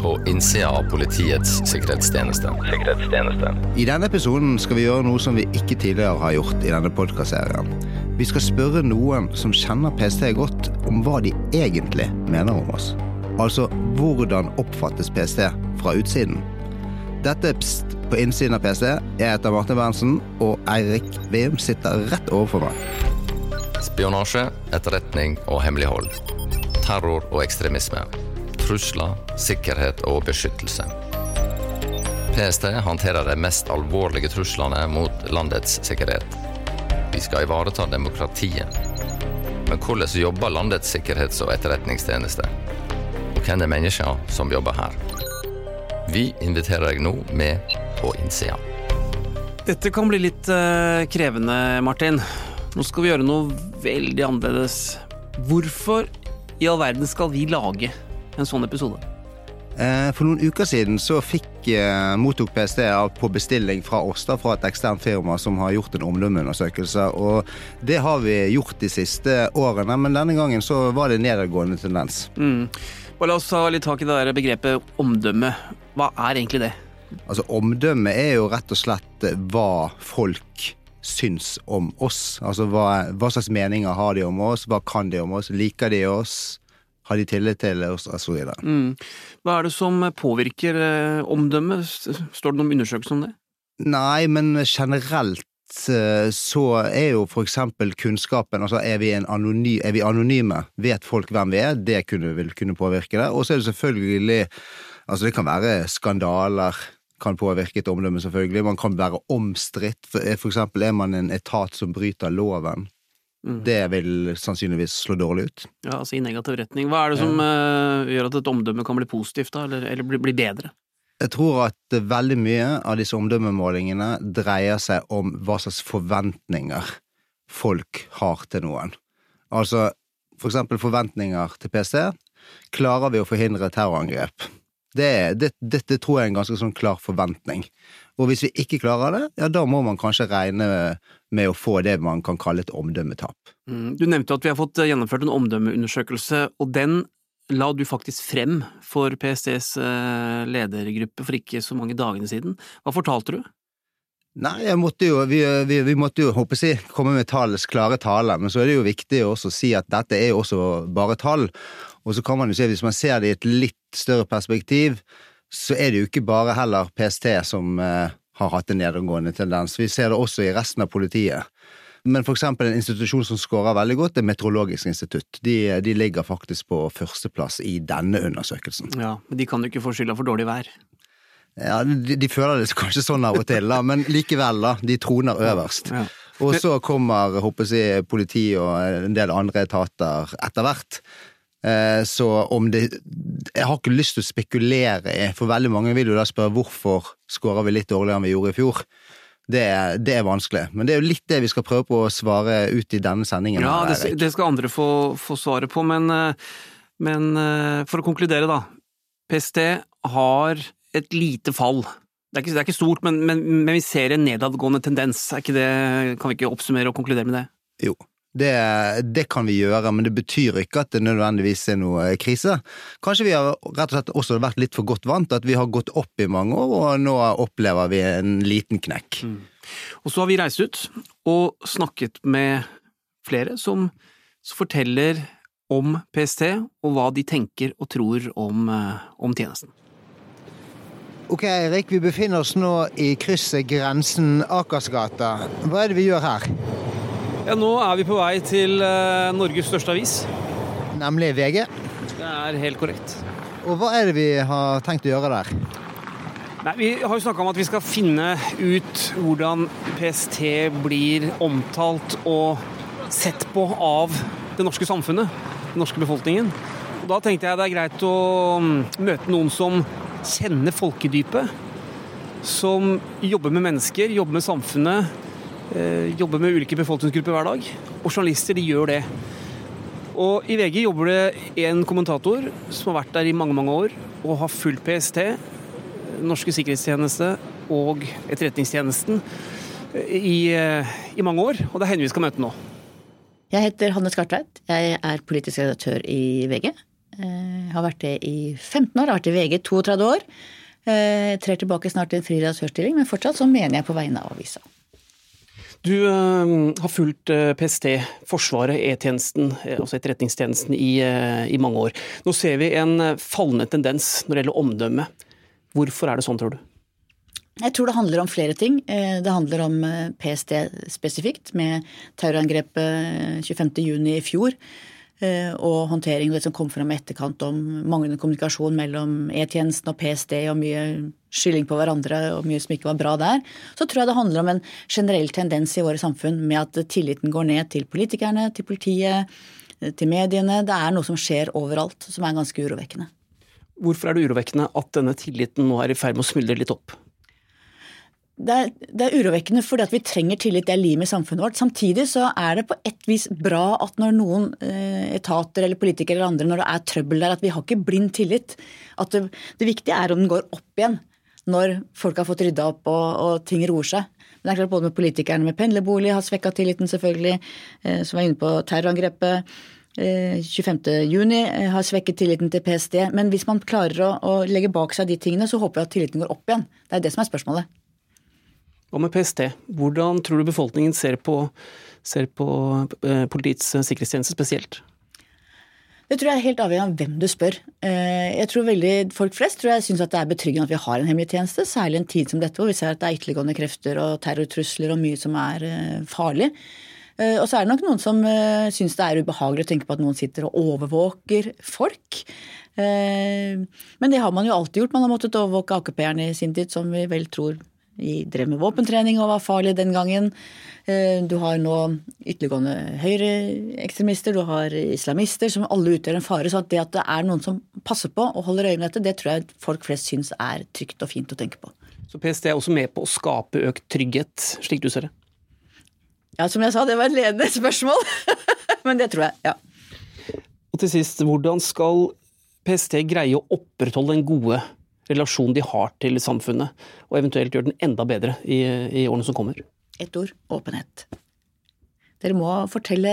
på innsida av Politiets sikkerhetstjeneste. sikkerhetstjeneste. I denne episoden skal vi gjøre noe som vi ikke tidligere har gjort i denne podkastserien. Vi skal spørre noen som kjenner PST godt, om hva de egentlig mener om oss. Altså hvordan oppfattes PST fra utsiden? Dette er Pst på innsiden av PST. Jeg heter Martin Berntsen, og Eirik Veum sitter rett overfor meg. Spionasje, etterretning og hemmelighold. Terror og ekstremisme trusler, sikkerhet og beskyttelse. PST håndterer de mest alvorlige truslene mot landets sikkerhet. Vi skal ivareta demokratiet. Men hvordan jobber landets sikkerhets- og etterretningstjeneste? Og hvem er menneskene som jobber her? Vi inviterer deg nå med på innsida. Dette kan bli litt uh, krevende, Martin. Nå skal vi gjøre noe veldig annerledes. Hvorfor i all verden skal vi lage en sånn episode? Eh, for noen uker siden så fikk, eh, mottok PST på bestilling fra oss da, fra et eksternt firma som har gjort en omdømmeundersøkelse. Og det har vi gjort de siste årene, men denne gangen så var det nedadgående tendens. Mm. La oss ta litt tak i det der begrepet omdømme. Hva er egentlig det? Altså Omdømme er jo rett og slett hva folk syns om oss. Altså hva, hva slags meninger har de om oss, hva kan de om oss, liker de oss? Har de tillit til oss, osv. Mm. Hva er det som påvirker eh, omdømmet? Står det noen undersøkelser om det? Nei, men generelt eh, så er jo for eksempel kunnskapen Altså, er vi, anony, er vi anonyme? Vet folk hvem vi er? Det kunne, vil kunne påvirke det. Og så er det selvfølgelig Altså, det kan være skandaler kan påvirke et omdømme, selvfølgelig. Man kan være omstridt. For eksempel er man en etat som bryter loven. Mm. Det vil sannsynligvis slå dårlig ut. Ja, altså i negativ retning. Hva er det som uh, gjør at et omdømme kan bli positivt, da, eller, eller bli, bli, bedre? Jeg tror at veldig mye av disse omdømmemålingene dreier seg om hva slags forventninger folk har til noen. Altså, for eksempel forventninger til PC. Klarer vi å forhindre terrorangrep? Det, det, dette tror jeg er en ganske sånn klar forventning. Og hvis vi ikke klarer det, ja, da må man kanskje regne med å få det man kan kalle et omdømmetap. Mm. Du nevnte at vi har fått gjennomført en omdømmeundersøkelse, og den la du faktisk frem for PSTs eh, ledergruppe for ikke så mange dagene siden. Hva fortalte du? Nei, måtte jo, vi, vi, vi måtte jo håper jeg, komme med tallets klare tale, men så er det jo viktig å si at dette er jo også bare tall. Og så kan man jo se, hvis man ser det i et litt større perspektiv, så er det jo ikke bare heller PST som eh, har hatt en nedadgående tendens. Vi ser det også i resten av politiet. Men for eksempel en institusjon som scorer veldig godt, er Meteorologisk institutt. De, de, ligger faktisk på førsteplass i denne undersøkelsen. Ja, Men de kan jo ikke få skylda for dårlig vær? Ja, de, de, føler det kanskje sånn av og til, da, men likevel, da. De troner øverst. Ja. Og så kommer håper jeg, politi og en del andre etater etter hvert. Eh, så om det Jeg har ikke lyst til å spekulere i, for veldig mange vil jo da spørre hvorfor skårer vi litt dårligere enn vi gjorde i fjor. Det, det, er vanskelig, men det er jo litt det vi skal prøve på å svare ut i denne sendingen. Ja, det, det skal andre få, få svaret på, men, eh, men, eh, for å konkludere, da. PST har et lite fall. Det er ikke, det er ikke stort, men, men, men, vi ser en nedadgående tendens. Det, kan vi ikke oppsummere og konkludere med det? Jo, det, det, kan vi gjøre, men det betyr ikke at det nødvendigvis er noe krise. Kanskje vi har rett og slett også vært litt for godt vant, at vi har gått opp i mange år, og nå opplever vi en liten knekk. Mm. Og så har vi reist ut og snakket med flere som, som forteller om PST, og hva de tenker og tror om, eh, om tjenesten. Ok, Erik, vi befinner oss nå i krysset Grensen Akersgata. Hva er det vi gjør her? Ja, Nå er vi på vei til uh, Norges største avis. Nemlig VG? Det er helt korrekt. Og hva er det vi har tenkt å gjøre der? Nei, Vi har jo snakka om at vi skal finne ut hvordan PST blir omtalt og sett på av det norske samfunnet, den norske befolkningen. Og Da tenkte jeg det er greit å mm, møte noen som kjenner folkedypet. Som jobber med mennesker, jobber med samfunnet, Eh, jobber med ulike befolkningsgrupper hver dag. Og journalister de gjør det. Og I VG jobber det en kommentator som har vært der i mange mange år og har fulgt PST, norske sikkerhetstjeneste og Etterretningstjenesten i, eh, i mange år. Og det er henne vi skal møte nå. Jeg heter Hanne Skartveit. Jeg er politisk redaktør i VG. Jeg Jeg har vært det i 15 år, jeg har vært i VG 32 år. Jeg trer tilbake snart til en frilansørstilling, men fortsatt så mener jeg på vegne av avisa. Du øh, har fulgt PST, Forsvaret, E-tjenesten, altså Etterretningstjenesten, i, i, mange år. Nå ser vi en fallende tendens når det gjelder omdømme. Hvorfor er det sånn, tror du? Jeg tror det handler om flere ting. Det handler om PST spesifikt, med terrorangrepet 25.6 i fjor. Eh, og håndtering og det som kom fram i etterkant om manglende kommunikasjon mellom E-tjenesten og PST og mye skylding på hverandre og mye som ikke var bra der, så tror jeg det handler om en generell tendens i våre samfunn med at tilliten går ned til politikerne, til politiet, eh, til mediene. Det er noe som skjer overalt, som er ganske urovekkende. Hvorfor er det urovekkende at denne tilliten nå er i ferd med å smuldre litt opp? Det er, det er, urovekkende fordi at vi trenger tillit, det er limet i samfunnet vårt. Samtidig så er det på et vis bra at når noen eh, etater eller politikere eller andre, når det er trøbbel der, at vi har ikke blind tillit. At det, det viktige er om den går opp igjen når folk har fått rydda opp og, og ting roer seg. Men det er klart Både med politikerne med pendlerbolig har svekka tilliten, selvfølgelig. Eh, som var inne på terrorangrepet. 25.6 eh, har svekket tilliten til PST. Men hvis man klarer å, å legge bak seg de tingene, så håper jeg at tilliten går opp igjen. Det er det som er spørsmålet. Hva med PST? Hvordan tror du befolkningen ser på, ser på eh, Politiets sikkerhetstjeneste spesielt? Det tror jeg er helt avhengig av hvem du spør. Eh, jeg tror veldig Folk flest tror jeg syns det er betryggende at vi har en hemmelig tjeneste, særlig en tid som dette hvor vi ser at det er ytterliggående krefter og terrortrusler og mye som er eh, farlig. Og så er det nok noen som syns det er ubehagelig å tenke på at noen sitter og overvåker folk. Men det har man jo alltid gjort. Man har måttet overvåke AKP-erne i sin tid, som vi vel tror vi drev med våpentrening og var farlige den gangen. Eh, du har nå ytterliggående høyreekstremister, du har islamister, som alle utgjør en fare. Så det at det er noen som passer på og holder øye med dette, det tror jeg folk flest syns er trygt og fint å tenke på. Så PST er også med på å skape økt trygghet, slik du ser det? Ja, som jeg sa, det var et ledende spørsmål. Men det tror jeg, ja. Og til sist, hvordan skal PST greie å opprettholde den gode relasjonen de har til samfunnet, og eventuelt gjøre den enda bedre i, i årene som kommer? Ett ord åpenhet. Dere må fortelle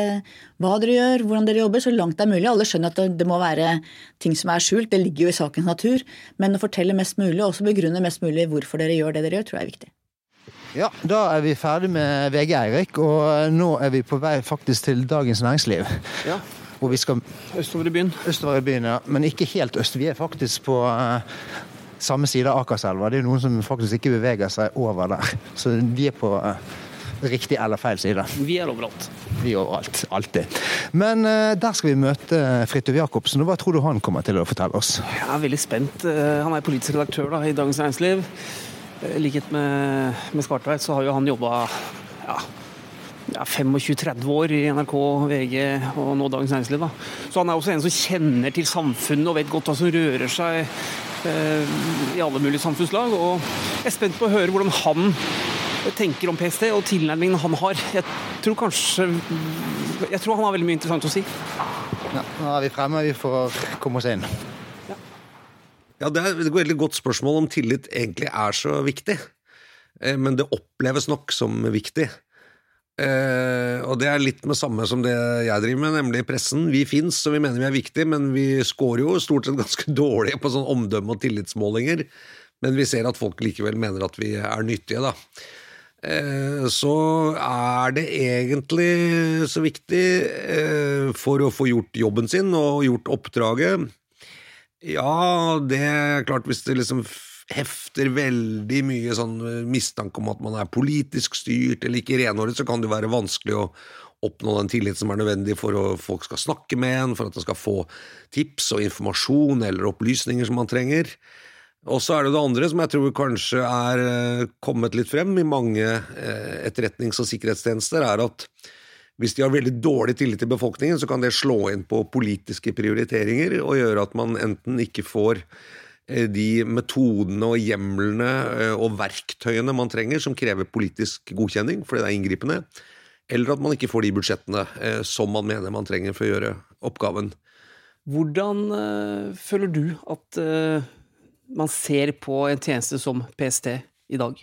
hva dere gjør, hvordan dere jobber, så langt det er mulig. Alle skjønner at det må være ting som er skjult, det ligger jo i sakens natur. Men å fortelle mest mulig, og også begrunne mest mulig hvorfor dere gjør det dere gjør, tror jeg er viktig. Ja, da er vi ferdig med VG, Eirik. Og nå er vi på vei faktisk til Dagens Næringsliv. Ja. Hvor vi skal Østover i byen. Østover i byen, ja. Men ikke helt øst. Vi er faktisk på uh, samme side av Akerselva. Det er noen som faktisk ikke beveger seg over der. Så de er på uh, riktig eller feil side. Vi er overalt. Vi er overalt. Alltid. Men uh, der skal vi møte Fridtjof Jacobsen. Hva tror du han kommer til å fortelle oss? Jeg er veldig spent. Han er politisk redaktør da, i Dagens Næringsliv. I likhet med, med Skartveit så har jo han jobba ja, ja, 25-30 år i NRK, VG og nå Dagens Næringsliv. Da. Så han er også en som kjenner til samfunnet og vet godt hva som rører seg Eh, i alle mulige samfunnslag. Og jeg er spent på å høre hvordan han tenker om PST og tilnærmingen han har. Jeg tror kanskje Jeg tror han har veldig mye interessant å si. Ja, nå er vi fremme, vi får komme oss inn. Ja, ja det er et veldig godt spørsmål om tillit egentlig er så viktig. Eh, men det oppleves nok som viktig. Eh, og det er litt med samme som det jeg driver med, nemlig pressen. Vi fins, og vi mener vi er viktige, men vi scorer jo stort sett ganske dårlig på sånn omdømme- og tillitsmålinger. Men vi ser at folk likevel mener at vi er nyttige, da. Eh, så er det egentlig så viktig eh, for å få gjort jobben sin og gjort oppdraget. Ja, det er klart hvis det liksom hefter veldig mye sånn eh, mistanke om at man er politisk styrt eller ikke renhåret, så kan det være vanskelig å oppnå den tillit som er nødvendig for at folk skal snakke med en, for at en skal få tips og informasjon eller opplysninger som man trenger. Og så er det det andre som jeg tror kanskje er eh, kommet litt frem i mange eh, etterretnings- og sikkerhetstjenester, er at hvis de har veldig dårlig tillit til befolkningen, så kan det slå inn på politiske prioriteringer og gjøre at man enten ikke får de metodene og hjemlene eh, og verktøyene man trenger som krever politisk godkjenning, fordi det er inngripende, eller at man ikke får de budsjettene eh, som man mener man trenger for å gjøre oppgaven. Hvordan føler du at man ser på en tjeneste som PST i dag,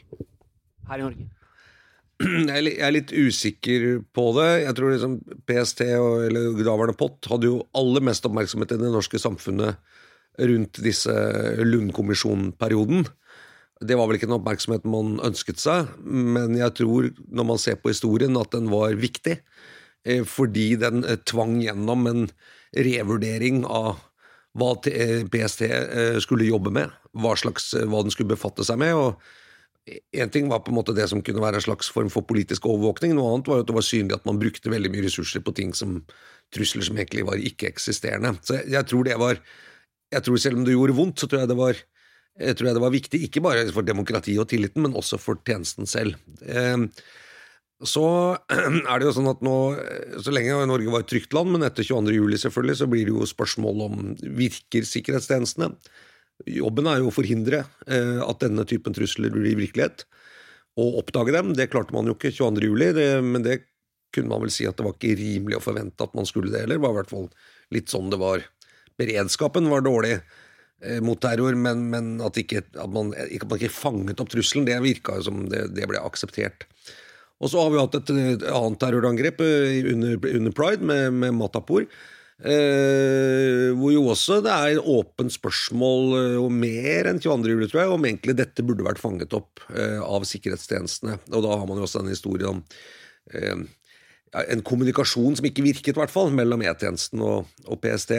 her i Norge? Jeg er litt usikker på det. Jeg tror liksom PST og, eller daværende POT hadde jo aller mest oppmerksomhet i det norske samfunnet rundt disse Lund-kommisjonen-perioden. Det var vel ikke en oppmerksomhet man ønsket seg, men jeg tror, når man ser på historien, at den var viktig. Eh, fordi den eh, tvang gjennom en revurdering av hva PST skulle jobbe med, hva, slags, hva den skulle befatte seg med. og Én ting var på en måte det som kunne være en slags form for politisk overvåkning, noe annet var at det var synlig at man brukte veldig mye ressurser på ting som trusler som egentlig var ikke-eksisterende. Så jeg, jeg, tror det var jeg tror Selv om det gjorde vondt, så tror jeg det var, jeg tror jeg det var viktig, ikke bare for demokratiet og tilliten, men også for tjenesten selv. Eh, så er det jo sånn at nå, så lenge Norge var et trygt land, men etter 22. juli selvfølgelig, så blir det jo spørsmål om virker sikkerhetstjenestene. Jobben er jo å forhindre eh, at denne typen trusler blir virkelighet. Og oppdage dem. Det klarte man jo ikke 22. juli, det, men det kunne man vel si at det var ikke rimelig å forvente at man skulle det heller. Det var i hvert fall litt sånn det var. Beredskapen var dårlig eh, mot terror, men, men at, ikke, at, man, ikke, at, man, ikke, fanget opp trusselen, det virka som det, det, ble akseptert. Og så har vi hatt et, et annet terrorangrep eh, under, under pride, med, med Matapur. Eh, hvor jo også det er åpent spørsmål, eh, og mer enn 22. juli, tror jeg, om egentlig dette burde vært fanget opp eh, av sikkerhetstjenestene. Og da har man jo også denne historien om eh, en kommunikasjon som ikke virket, i hvert fall, mellom E-tjenesten og, og, PST.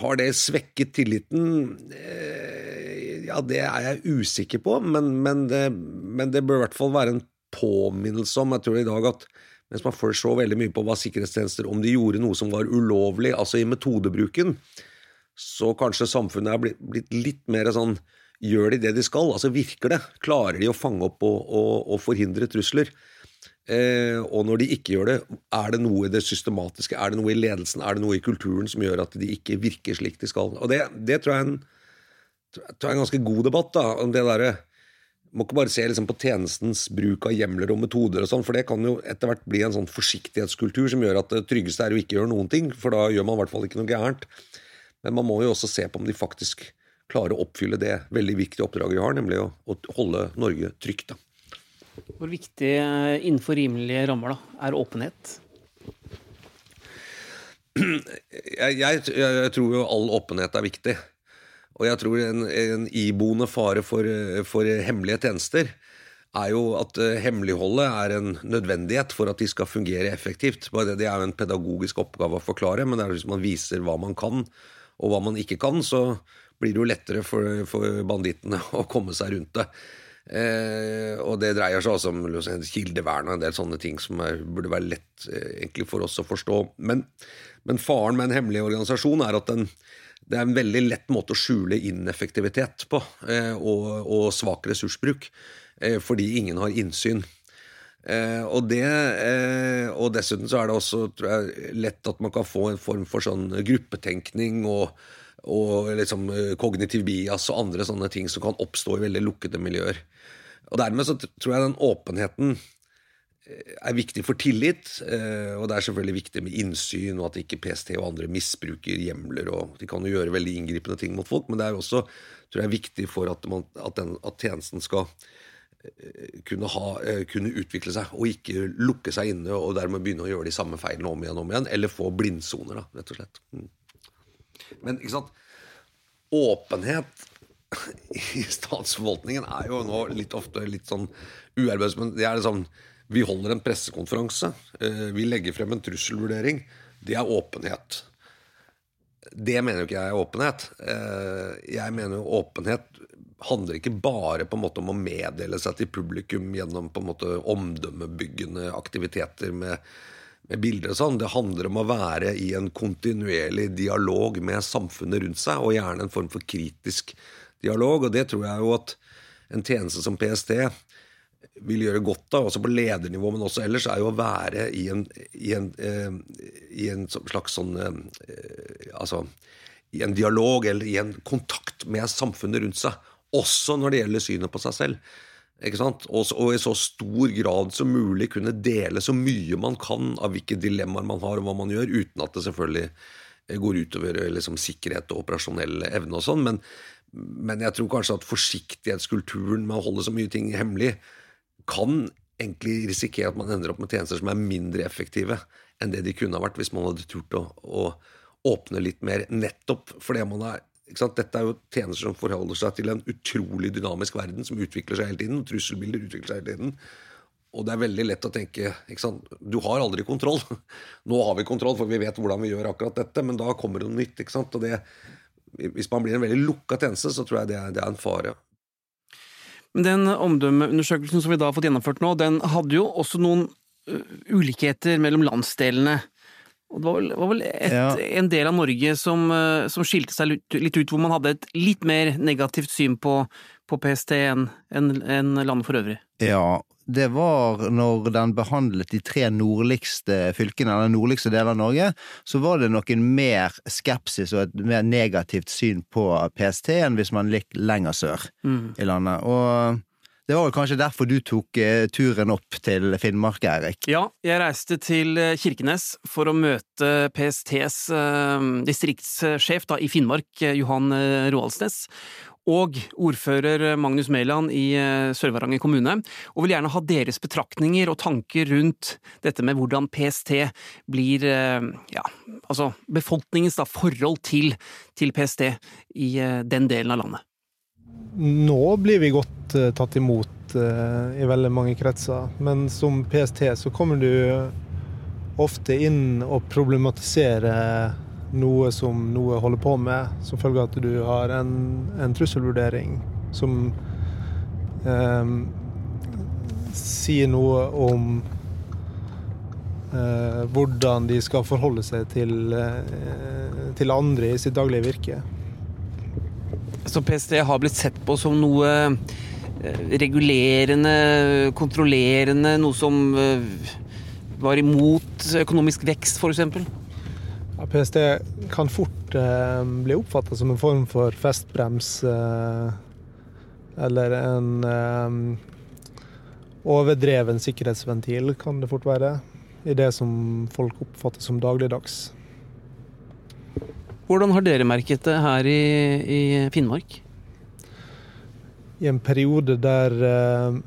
Har det svekket tilliten? Eh, ja, det er jeg usikker på, men, men, det, men det bør i hvert fall være en påminnelse om, jeg tror i dag, at mens man først så veldig mye på hva sikkerhetstjenester om de gjorde noe som var ulovlig, altså i metodebruken, så kanskje samfunnet er blitt, blitt litt mer sånn Gjør de det de skal? Altså Virker det? Klarer de å fange opp og, og, og forhindre trusler? Eh, og når de ikke gjør det, er det noe i det systematiske, er det noe i ledelsen, er det noe i kulturen som gjør at de ikke virker slik de skal? Og Det, det tror jeg er en, tror jeg er en ganske god debatt, da, om det der, må ikke bare se liksom på tjenestens bruk av hjemler og metoder, og sånn, for det kan jo etter hvert bli en sånn forsiktighetskultur som gjør at det tryggeste er å ikke gjøre noen ting, for da gjør man i hvert fall ikke noe gærent. Men man må jo også se på om de faktisk klarer å oppfylle det veldig viktige oppdraget vi har, nemlig å, å holde Norge trygt. Da. Hvor viktig eh, innenfor rimelige rammer da, er åpenhet? Jeg, jeg, jeg tror jo all åpenhet er viktig. Og jeg tror en, en iboende fare for, for, hemmelige tjenester er jo at uh, hemmeligholdet er en nødvendighet for at de skal fungere effektivt. Det, er jo en pedagogisk oppgave å forklare, men hvis man viser hva man kan, og hva man ikke kan, så blir det jo lettere for, for bandittene å komme seg rundt det. Eh, og det dreier seg også om kildevern og en del sånne ting som er, burde være lett eh, for oss å forstå. Men, men, faren med en hemmelig organisasjon er at den, det er en veldig lett måte å skjule ineffektivitet på, eh, og, og, svak ressursbruk, eh, fordi ingen har innsyn. Eh, og, det, og dessuten så er det også tror jeg, lett at man kan få en form for sånn gruppetenkning og, og liksom kognitiv bias og andre sånne ting som kan oppstå i veldig lukkede miljøer. Og Dermed så tror jeg den åpenheten er viktig for tillit, eh, og det er selvfølgelig viktig med innsyn, og at ikke PST og andre misbruker hjemler. og De kan jo gjøre veldig inngripende ting mot folk, men det er også tror jeg, viktig for at, man, at, den, at tjenesten skal eh, kunne, ha, eh, kunne, utvikle seg, og ikke lukke seg inne og dermed begynne å gjøre de samme feilene om igjen og om igjen, eller få blindsoner, da, rett og slett. Mm. Men ikke sant Åpenhet i statsforvaltningen er jo nå litt ofte litt sånn uarbeids... Det er liksom vi holder en pressekonferanse. Eh, vi legger frem en trusselvurdering. Det er åpenhet. Det mener jo ikke jeg er åpenhet. Eh, jeg mener jo åpenhet handler ikke bare på en måte om å meddele seg til publikum gjennom på en måte omdømmebyggende aktiviteter med, med bilder og sånn. Det handler om å være i en kontinuerlig dialog med samfunnet rundt seg, og gjerne en form for kritisk dialog. Og det tror jeg jo at en tjeneste som PST vil gjøre godt av, også på ledernivå, men også ellers, er jo å være i en, i en, eh, i en slags sånn eh, Altså i en dialog eller i en kontakt med samfunnet rundt seg. Også når det gjelder synet på seg selv. Ikke sant? Og, og, i så stor grad som mulig kunne dele så mye man kan av hvilke dilemmaer man har, og hva man gjør, uten at det selvfølgelig går utover liksom, sikkerhet og operasjonell evne og sånn. Men, men jeg tror kanskje at forsiktighetskulturen med å holde så mye ting hemmelig kan egentlig risikere at man ender opp med tjenester som er mindre effektive enn det de kunne ha vært hvis man hadde turt å, å åpne litt mer, nettopp fordi man er Dette er jo tjenester som forholder seg til en utrolig dynamisk verden som utvikler seg hele tiden. og Trusselbilder utvikler seg hele tiden. Og det er veldig lett å tenke Du har aldri kontroll. Nå har vi kontroll, for vi vet hvordan vi gjør akkurat dette, men da kommer det noe nytt. ikke sant? Og det, hvis man blir en veldig lukka tjeneste, så tror jeg det er, det er en fare. Men den omdømmeundersøkelsen som vi da har fått gjennomført nå, den hadde jo også noen ulikheter mellom landsdelene. Og det var vel, var vel et, ja. en del av Norge som, som, skilte seg litt ut, hvor man hadde et litt mer negativt syn på, på PST enn en, en landet for øvrig. Ja, det var når den behandlet de tre nordligste fylkene, eller nordligste deler av Norge, så var det noen mer skepsis og et mer negativt syn på PST enn hvis man gikk lenger sør mm. i landet. Og det var vel kanskje derfor du tok eh, turen opp til Finnmark, Eirik? Ja, jeg reiste til eh, Kirkenes for å møte PSTs eh, distriktssjef da, i Finnmark, Johan Roaldsnes, og ordfører Magnus Mæland i Sør-Varanger kommune, og vil gjerne ha deres betraktninger og tanker rundt dette med hvordan PST blir ja, altså befolkningens da, forhold til, til, PST i den delen av landet. Nå blir vi godt tatt imot i veldig mange kretser, men som PST så kommer du ofte inn og problematiserer noe som noe holder på med, som følge av at du har en, en trusselvurdering som eh, sier noe om eh, hvordan de skal forholde seg til, eh, til, andre i sitt daglige virke. Så PST har blitt sett på som noe eh, regulerende, kontrollerende, noe som eh, var imot økonomisk vekst, f.eks.? PST kan fort eh, bli oppfatta som en form for festbrems eh, eller en eh, overdreven sikkerhetsventil, kan det fort være, i det som folk oppfatter som dagligdags. Hvordan har dere merket det her i, i Finnmark? I en periode der eh,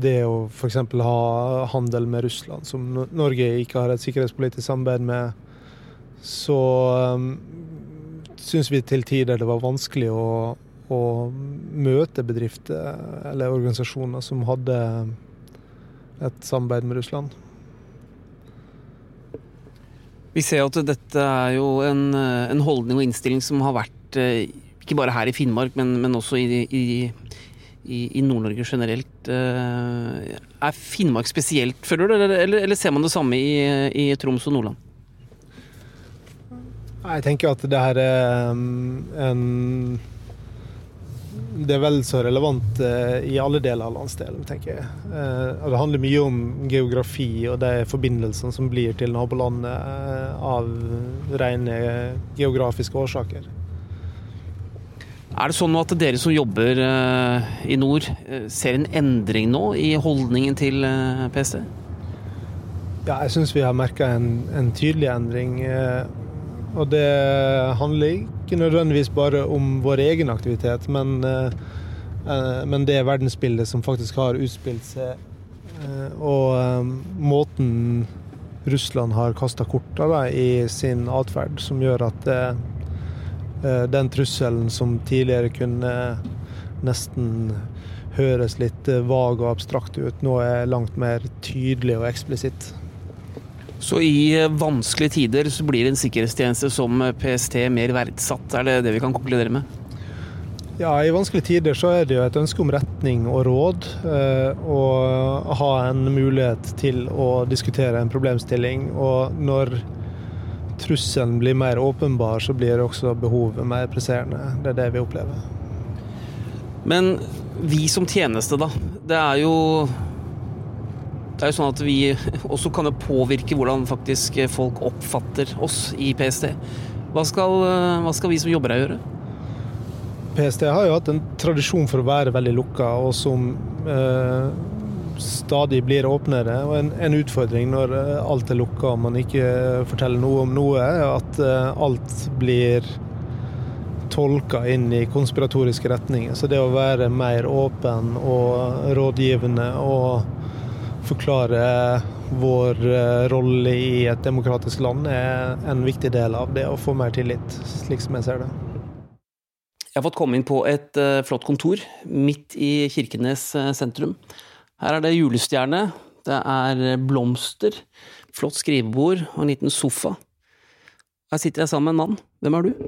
det å f.eks. ha handel med Russland, som Norge ikke har et sikkerhetspolitisk samarbeid med, så um, syns vi til tider det var vanskelig å, å, møte bedrifter eller organisasjoner som hadde et samarbeid med Russland. Vi ser at dette er jo en, en holdning og innstilling som har vært eh, ikke bare her i Finnmark, men, men også i, i i, Nord-Norge generelt. Eh, er Finnmark spesielt, føler du, eller, eller, eller, ser man det samme i, i Troms og Nordland? Jeg tenker at det her er um, en Det er vel så relevant eh, i alle deler av landsdelen, tenker jeg. Eh, det handler mye om geografi og de forbindelsene som blir til nabolandet av rene geografiske årsaker. Er det sånn at dere som jobber i nord, ser en endring nå i holdningen til eh, PST? Ja, jeg syns vi har merka en, en, tydelig endring. og det handler ikke nødvendigvis bare om vår egen aktivitet, men, men det verdensbildet som faktisk har utspilt seg. og måten Russland har kasta av i sin atferd, som gjør at Eh, den trusselen som tidligere kunne nesten høres litt eh, vag og abstrakt ut, nå er langt mer tydelig og eksplisitt. Så i eh, vanskelige tider så blir en sikkerhetstjeneste som PST mer verdsatt, er det det vi kan konkludere med? Ja, i vanskelige tider så er det jo et ønske om retning og råd. Og ha en mulighet til å diskutere en problemstilling. Og når trusselen blir mer åpenbar, så blir også behovet mer presserende. Det er det vi opplever. Men vi som tjeneste, da. Det er jo det er jo sånn at vi også kan påvirke hvordan faktisk folk oppfatter oss i PST. Hva skal, hva skal vi som jobber her gjøre? PST har jo hatt en tradisjon for å være veldig lukka, og som eh, stadig blir åpnere. Og en, en, utfordring når eh, alt er lukka og man ikke forteller noe om noe, er at eh, alt blir tolka inn i konspiratoriske retninger. Så det å være mer åpen og rådgivende og forklare vår eh, rolle i et demokratisk land er en viktig del av det å få mer tillit, slik som jeg ser det. Jeg har fått komme inn på et uh, flott kontor midt i Kirkenes uh, sentrum. Her er det julestjerne, det er blomster, flott skrivebord og en liten sofa. Her sitter jeg sammen med en mann. Hvem er du?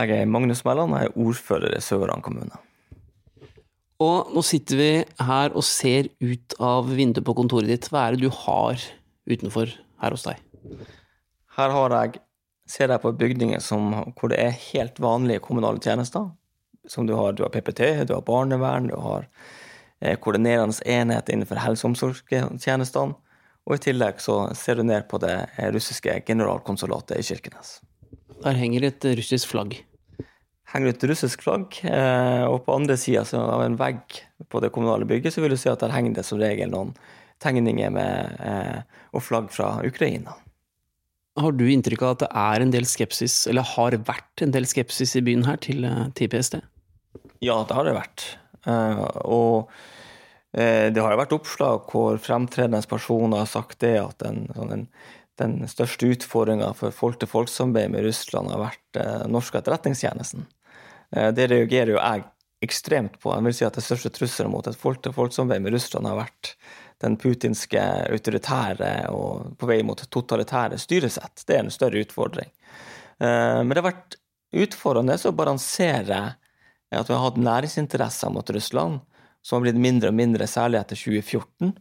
Jeg er Magnus Mæland, jeg er ordfører i Sør-Varanger kommune. Og nå sitter vi her og ser ut av vinduet på kontoret ditt. Hva er det du har utenfor her hos deg? Her har jeg, ser jeg på bygninger som, hvor det er helt vanlige kommunale tjenester. Som du har, du har PPT, du har barnevern, du har eh, koordinerende enhet innenfor helse- og omsorgstjenestene. Og i tillegg så ser du ned på det russiske generalkonsulatet i Kirkenes. Der henger et russisk flagg henger ut russisk flagg, eh, og på andre sida av en vegg på det kommunale bygget, så vil du se at der henger det som regel noen tegninger med, eh, og flagg fra Ukraina. Har du inntrykk av at det er en del skepsis, eller har vært en del skepsis i byen her til, TPSD? til PST? Ja, det har det vært. Og det har vært oppslag hvor fremtredende personer har sagt det at den, sånn den, den største utfordringa for folk-til-folk-samarbeid med Russland har vært norsk etterretningstjenesten. Eh, det reagerer jo jeg ekstremt på. Jeg vil si at Det største trusselen mot et folk-til-folk-samarbeid med Russland har vært den putinske autoritære og på vei mot totalitære styresett. Det er en større utfordring. Eh, men det har vært utfordrende å balansere at vi har hatt næringsinteresser mot Russland som har blitt mindre og mindre, særlig etter 2014.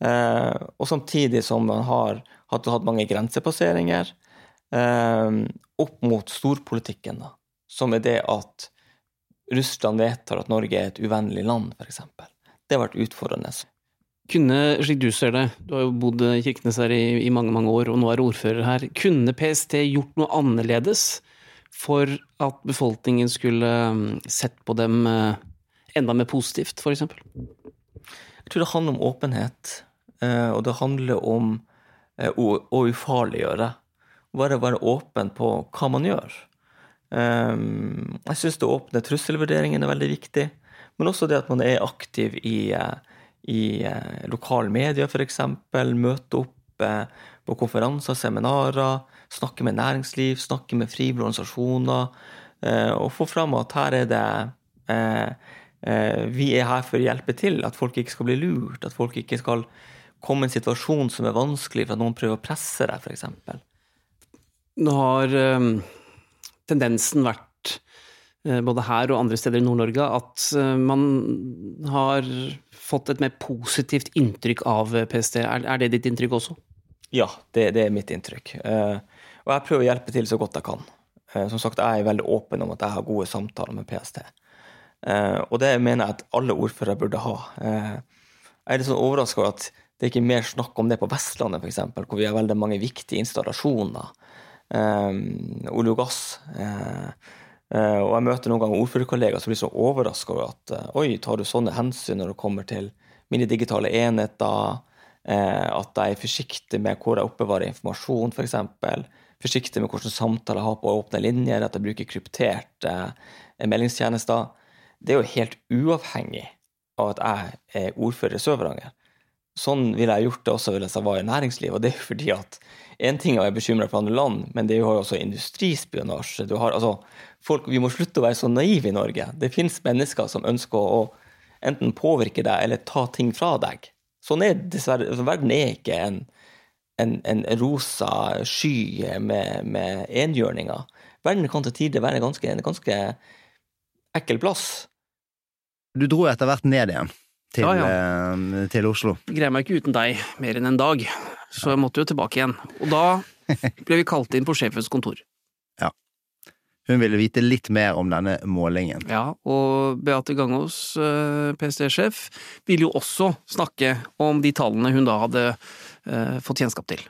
Eh, og samtidig som man har hatt, mange grensepasseringer opp mot storpolitikken. da som er det at Russland vedtar at Norge er et uvennlig land, f.eks. Det har vært utfordrende. Kunne, slik du ser det, du har jo bodd i Kirkenes her i, i mange mange år, og nå er ordfører her, kunne PST gjort noe annerledes for at befolkningen skulle um, sett på dem uh, enda mer positivt, f.eks.? Jeg tror det handler om åpenhet, uh, og det handler om uh, å ufarliggjøre. Bare være åpen på hva man gjør. Ehm, jeg syns det åpne trusselvurderingen er veldig viktig, men også det at man er aktiv i, eh, i eh, lokale medier, f.eks. Møte opp eh, på konferanser, seminarer, snakke med næringsliv, snakke med frivillige organisasjoner, og få fram at her er det Vi er her for å hjelpe til, at folk ikke skal bli lurt, at folk ikke skal komme i en situasjon som er vanskelig for at noen prøver å presse deg, f.eks. Nå har ehm, tendensen vært, eh, både her og andre steder i Nord-Norge, at eh, man har fått et mer positivt inntrykk av PST. Er, er det ditt inntrykk også? Ja, det, det, er mitt inntrykk. Eh, og jeg prøver å hjelpe til så godt jeg kan. Som sagt, jeg er veldig åpen om at jeg har gode samtaler med PST. Og det mener jeg at alle ordførere burde ha. Jeg er litt sånn overraska over at det er ikke mer snakk om det på Vestlandet, f.eks., hvor vi har veldig mange viktige installasjoner olje og gass. Uh, uh, og jeg møter noen ganger ordførerkollegaer som blir så overraska over at oi, tar du sånne hensyn når det kommer til mine digitale enheter? at jeg er forsiktig med hvor jeg oppbevarer informasjon, f.eks. Forsiktig med hvilke samtaler jeg har på åpne linjer, at jeg bruker krypterte meldingstjenester. Det er jo helt uavhengig av at jeg er ordfører i Sør-Varanger. Sånn ville jeg gjort det også hvis jeg var i næringslivet. Og det er jo fordi at Én ting er å være bekymra for andre land, men det er jo også industrispionasje. Har, altså, folk, vi må slutte å være så naive i Norge. Det fins mennesker som ønsker å, enten påvirke deg eller ta ting fra deg. Sånn er dessverre altså, Verden er ikke en, en, en rosa sky med, med enhjørninger. Verden kan til tider være ganske, en ganske ekkel plass. Du dro etter hvert ned igjen til, ja, ja. Eh, til Oslo. Greier meg ikke uten deg mer enn en dag så jeg måtte jo tilbake igjen. Og da ble vi kalt inn på sjefens kontor. Ja. Hun ville vite litt mer om denne målingen. Ja, og Beate Gangås, eh, PST-sjef, ville jo også snakke om de tallene hun da hadde uh, fått kjennskap til.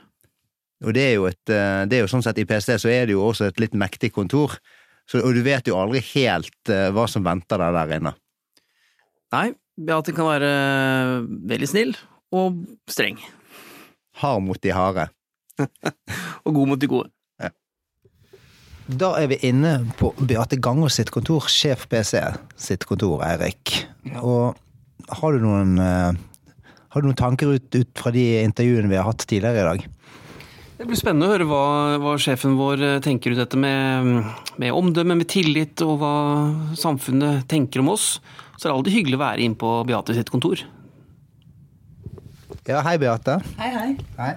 Og det er, jo et, eh, det er jo sånn sett I PST så er det jo også et litt mektig kontor, så, og du vet jo aldri helt hva som venter deg der inne. Nei, Beate kan være veldig snill og streng. Hard mot de harde. og god mot de gode. Ja. Da er vi inne på Beate Gangås sitt kontor, sjef PC sitt kontor, Eirik. Og har du noen, eh, har du noen tanker ut, ut, fra de intervjuene vi har hatt tidligere i dag? Det blir spennende å høre hva, hva sjefen vår eh, tenker ut dette med, med omdømme, med tillit, og hva samfunnet tenker om oss. Så er det alltid hyggelig å være inne på Beate sitt kontor. Ja, hei Beate. Hei, hei. Hei.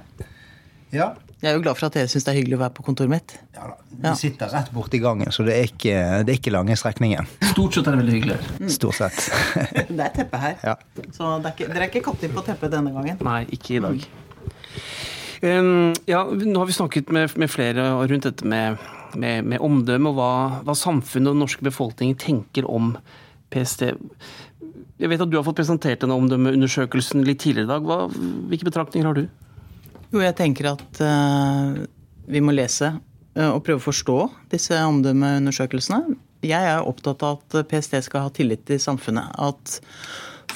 Ja, Jeg er jo glad for at dere syns det er hyggelig å være på kontoret mitt. Ja, da. Vi sitter rett borti gangen, så det er ikke, det er ikke lange strekningen. Stort sett er det veldig hyggelig her. Stort sett. Det er teppe her, Ja. så det er ikke, dere er ikke katt inn på teppet denne gangen. Nei, ikke i dag. Um, ja, nå har vi snakket med, med flere rundt dette med, med, med omdømme og hva, hva samfunnet og den norske befolkningen tenker om PST. Jeg vet at du har fått presentert denne omdømmeundersøkelsen litt tidligere i dag. Hva, hvilke betraktninger har du? Jo, jeg tenker at uh, vi må lese uh, og prøve å forstå disse omdømmeundersøkelsene. Jeg er opptatt av at PST skal ha tillit til samfunnet. At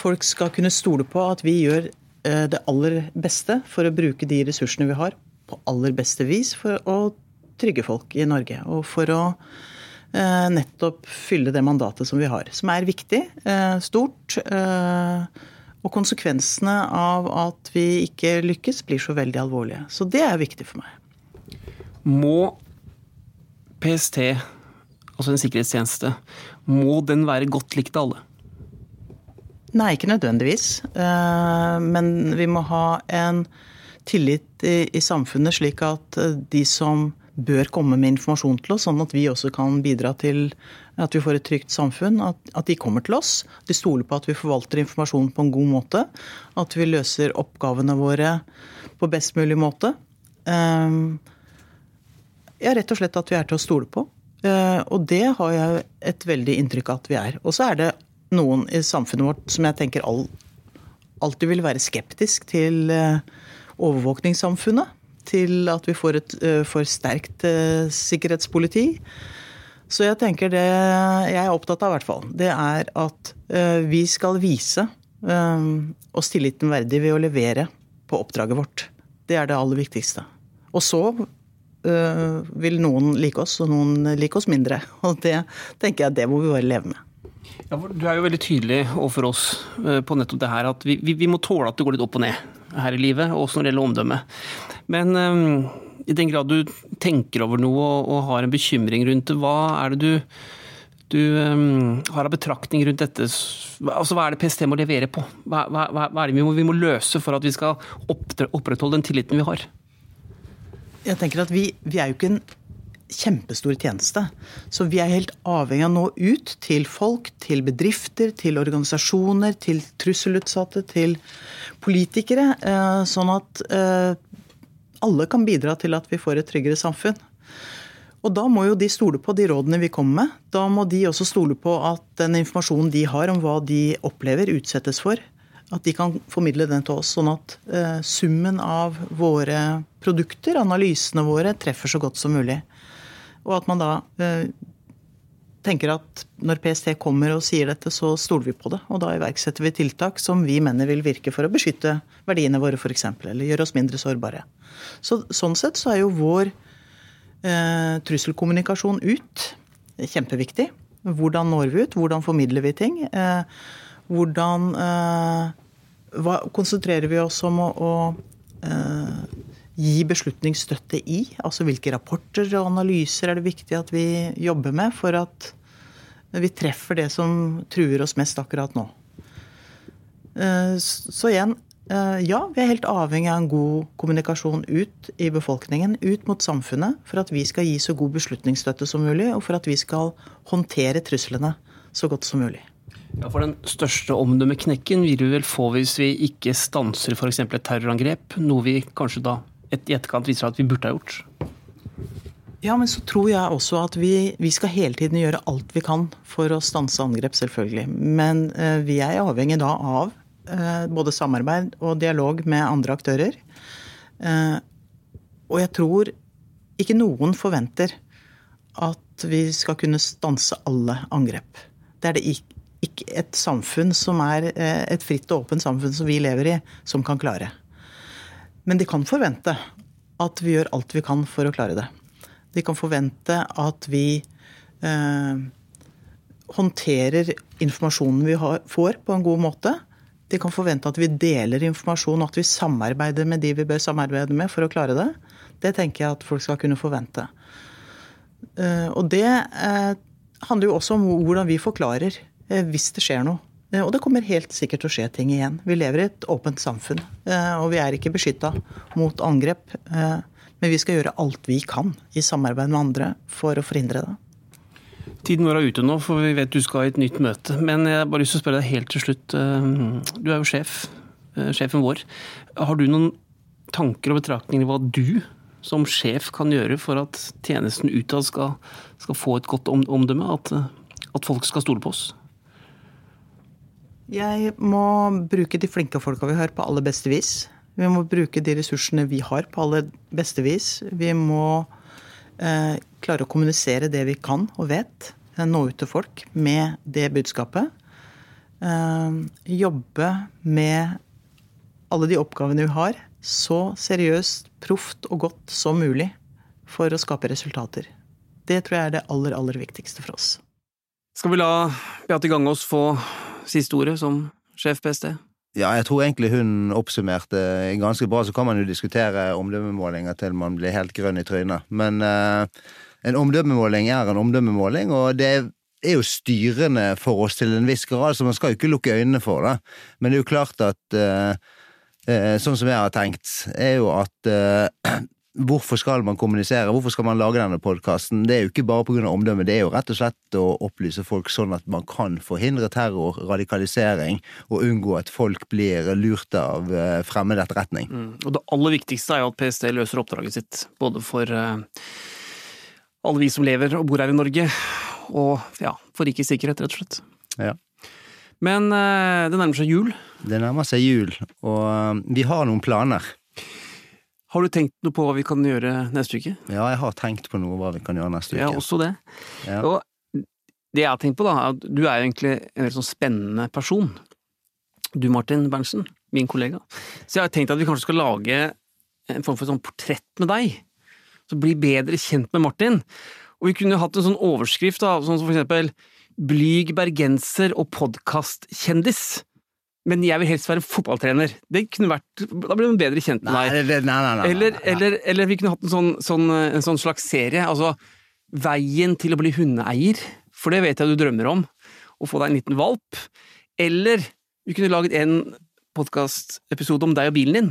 folk skal kunne stole på at vi gjør uh, det aller beste for å bruke de ressursene vi har, på aller beste vis for å trygge folk i Norge. Og for å nettopp fylle det mandatet som vi har. Som er viktig, stort. Og konsekvensene av at vi ikke lykkes, blir så veldig alvorlige. Så det er viktig for meg. Må PST, altså en sikkerhetstjeneste, må den være godt likt av alle? Nei, ikke nødvendigvis. Men vi må ha en tillit i samfunnet slik at de som bør komme med informasjon til oss, sånn at vi også kan bidra til at vi får et trygt samfunn. At, at, de kommer til oss. De stoler på at vi forvalter informasjonen på en god måte. At vi løser oppgavene våre på best mulig måte. Ja, rett og slett at vi er til å stole på. Og det har jeg et veldig inntrykk av at vi er. Og så er det noen i samfunnet vårt som jeg tenker all, alltid vil være skeptisk til overvåkningssamfunnet til at vi får et for sterkt sikkerhetspoliti. Så jeg tenker det jeg er opptatt av, i hvert fall, det er at vi skal vise oss tilliten verdig ved å levere på oppdraget vårt. Det er det aller viktigste. Og så vil noen like oss, og noen like oss mindre. Og det tenker jeg det må vi bare leve med. Ja, du er jo veldig tydelig overfor oss på nettopp det her at vi, vi, vi må tåle at det går litt opp og ned her i livet, også når det gjelder omdømme. Men um, i den grad du tenker over noe og, har en bekymring rundt det, hva er det du, du um, har av betraktning rundt dette? Altså, hva er det PST må levere på? Hva, hva, hva er det vi må, vi må, løse for at vi skal opprettholde den tilliten vi har? Jeg tenker at vi, vi er jo ikke en kjempestor tjeneste. Så vi er helt avhengig av å nå ut til folk, til bedrifter, til organisasjoner, til trusselutsatte, til politikere. Sånn at alle kan bidra til at vi får et tryggere samfunn. Og da må jo de stole på de rådene vi kommer med. Da må de også stole på at den informasjonen de har om hva de opplever, utsettes for, at de kan formidle den til oss. Sånn at summen av våre produkter, analysene våre, treffer så godt som mulig. Og at man da eh, tenker at når PST kommer og sier dette, så stoler vi på det. Og da iverksetter vi tiltak som vi mener vil virke for å beskytte verdiene våre, f.eks. Eller gjøre oss mindre sårbare. Så, sånn sett så er jo vår eh, trusselkommunikasjon ut kjempeviktig. Hvordan når vi ut? Hvordan formidler vi ting? Eh, hvordan hva, konsentrerer vi oss om å, å gi beslutningsstøtte i? Altså hvilke rapporter og analyser er det viktig at vi jobber med for at vi treffer det som truer oss mest akkurat nå? Så igjen, ja, vi er helt avhengig av en god kommunikasjon ut i befolkningen, ut mot samfunnet, for at vi skal gi så god beslutningsstøtte som mulig, og for at vi skal håndtere truslene så godt som mulig. Ja, for Den største omdømmeknekken vil vi vel få hvis vi ikke stanser f.eks. et terrorangrep, noe vi kanskje da et i etterkant viser at vi burde ha gjort. Ja, men så tror jeg også at vi, vi, skal hele tiden gjøre alt vi kan for å stanse angrep, selvfølgelig. Men eh, vi er avhengig da av eh, både samarbeid og dialog med andre aktører. Eh, og jeg tror ikke noen forventer at vi skal kunne stanse alle angrep. Det er det ikke, ikke et samfunn som er et fritt og åpent samfunn som vi lever i, som kan klare. Men de kan forvente at vi gjør alt vi kan for å klare det. De kan forvente at vi eh, håndterer informasjonen vi har, får, på en god måte. De kan forvente at vi deler informasjon, og at vi samarbeider med de vi bør samarbeide med for å klare det. Det tenker jeg at folk skal kunne forvente. Eh, og det eh, handler jo også om hvordan vi forklarer eh, hvis det skjer noe. Og det kommer helt sikkert til å skje ting igjen. Vi lever i et åpent samfunn, og vi er ikke beskytta mot angrep. Men vi skal gjøre alt vi kan i samarbeid med andre for å forhindre det. Tiden vår er ute nå, for vi vet du skal i et nytt møte. Men jeg har bare lyst til å spørre deg helt til slutt. Du er jo sjef, sjefen vår. Har du noen tanker og betraktninger hva du som sjef kan gjøre for at tjenesten utad skal, skal, få et godt omdømme? At, at, folk skal stole på oss? Jeg må bruke de flinke folka vi har, på aller beste vis. Vi må bruke de ressursene vi har, på aller beste vis. Vi må eh, klare å kommunisere det vi kan og vet. Eh, nå ut til folk med det budskapet. Eh, jobbe med alle de oppgavene vi har så seriøst, proft og godt som mulig for å skape resultater. Det tror jeg er det aller, aller viktigste for oss. Skal vi la Beate Gangås få siste ordet som sjef PST? Ja, jeg tror egentlig hun oppsummerte ganske bra. Så kan man jo diskutere omdømmemålinger til man blir helt grønn i trynet. Men uh, en omdømmemåling er en omdømmemåling, og det er jo styrende for oss til en viss grad, så man skal jo ikke lukke øynene for det. Men det er jo klart at uh, Eh, sånn som jeg har tenkt, er jo at uh, Hvorfor skal man kommunisere? Hvorfor skal man lage denne podkasten? Det er jo ikke bare pga. omdømmet, det er jo rett og slett å opplyse folk sånn at man kan forhindre terror, radikalisering, og unngå at folk blir lurt av uh, fremmed etterretning. Mm. Og det aller viktigste er jo at PST løser oppdraget sitt, både for uh, alle vi som lever og bor her i Norge, og ja, for rikets sikkerhet, rett og slett. Ja. Men uh, det nærmer seg jul. Det nærmer seg jul, og uh, vi har noen planer. Har du tenkt noe på hva vi kan gjøre neste uke? Ja, jeg har tenkt på noe hva vi kan gjøre neste uke. Ja, også det. Ja. Og det jeg har tenkt på, da, er at du er jo egentlig en veldig sånn spennende person. Du, Martin Berntsen, min kollega. Så jeg har tenkt at vi kanskje skal lage en form for sånn portrett med deg. Så bli bedre kjent med Martin. Og vi kunne jo hatt en sånn overskrift, da, sånn som for eksempel Blyg bergenser og podkastkjendis men jeg vil helst være fotballtrener. Det kunne vært, Da blir man bedre kjent med deg. Nei, nei, nei, eller, eller, eller, vi kunne hatt en sånn, sånn, en sånn, slags serie. Altså Veien til å bli hundeeier, for det vet jeg du drømmer om. Å få deg en liten valp. Eller vi kunne laget en podkastepisode om deg og bilen din.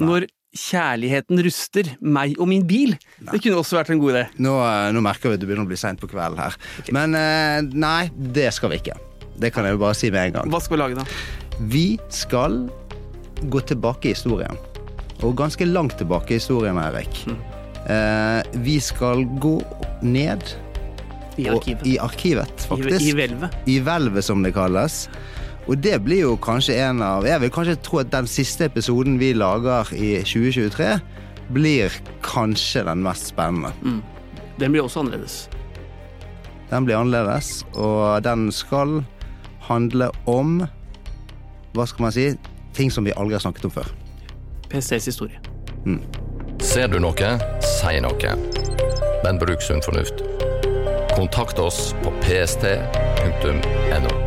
Når kjærligheten ruster meg og min bil. Det kunne også vært en god idé. Nå, eh, nå merker vi at det begynner å bli seint på kvelden her. Okay. Men eh, nei, det skal vi ikke. Det kan jeg jo bare si med en gang. Hva skal vi lage, da? Vi skal gå tilbake i historien. Og ganske langt tilbake i historien, Eirik. Mm. Eh, vi skal gå ned I arkivet. I arkivet, faktisk. I, I hvelvet. I hvelvet, som det kalles. Og det blir jo kanskje en av Jeg vil kanskje tro at den siste episoden vi lager i 2023, blir kanskje den mest spennende. Mm. Den blir også annerledes. Den blir annerledes, og den skal handle om hva skal man si, ting som vi aldri har snakket om før. PSTs historie. Mm. Ser du noe, si noe. Men bruk sunn fornuft. Kontakt oss på pst.no.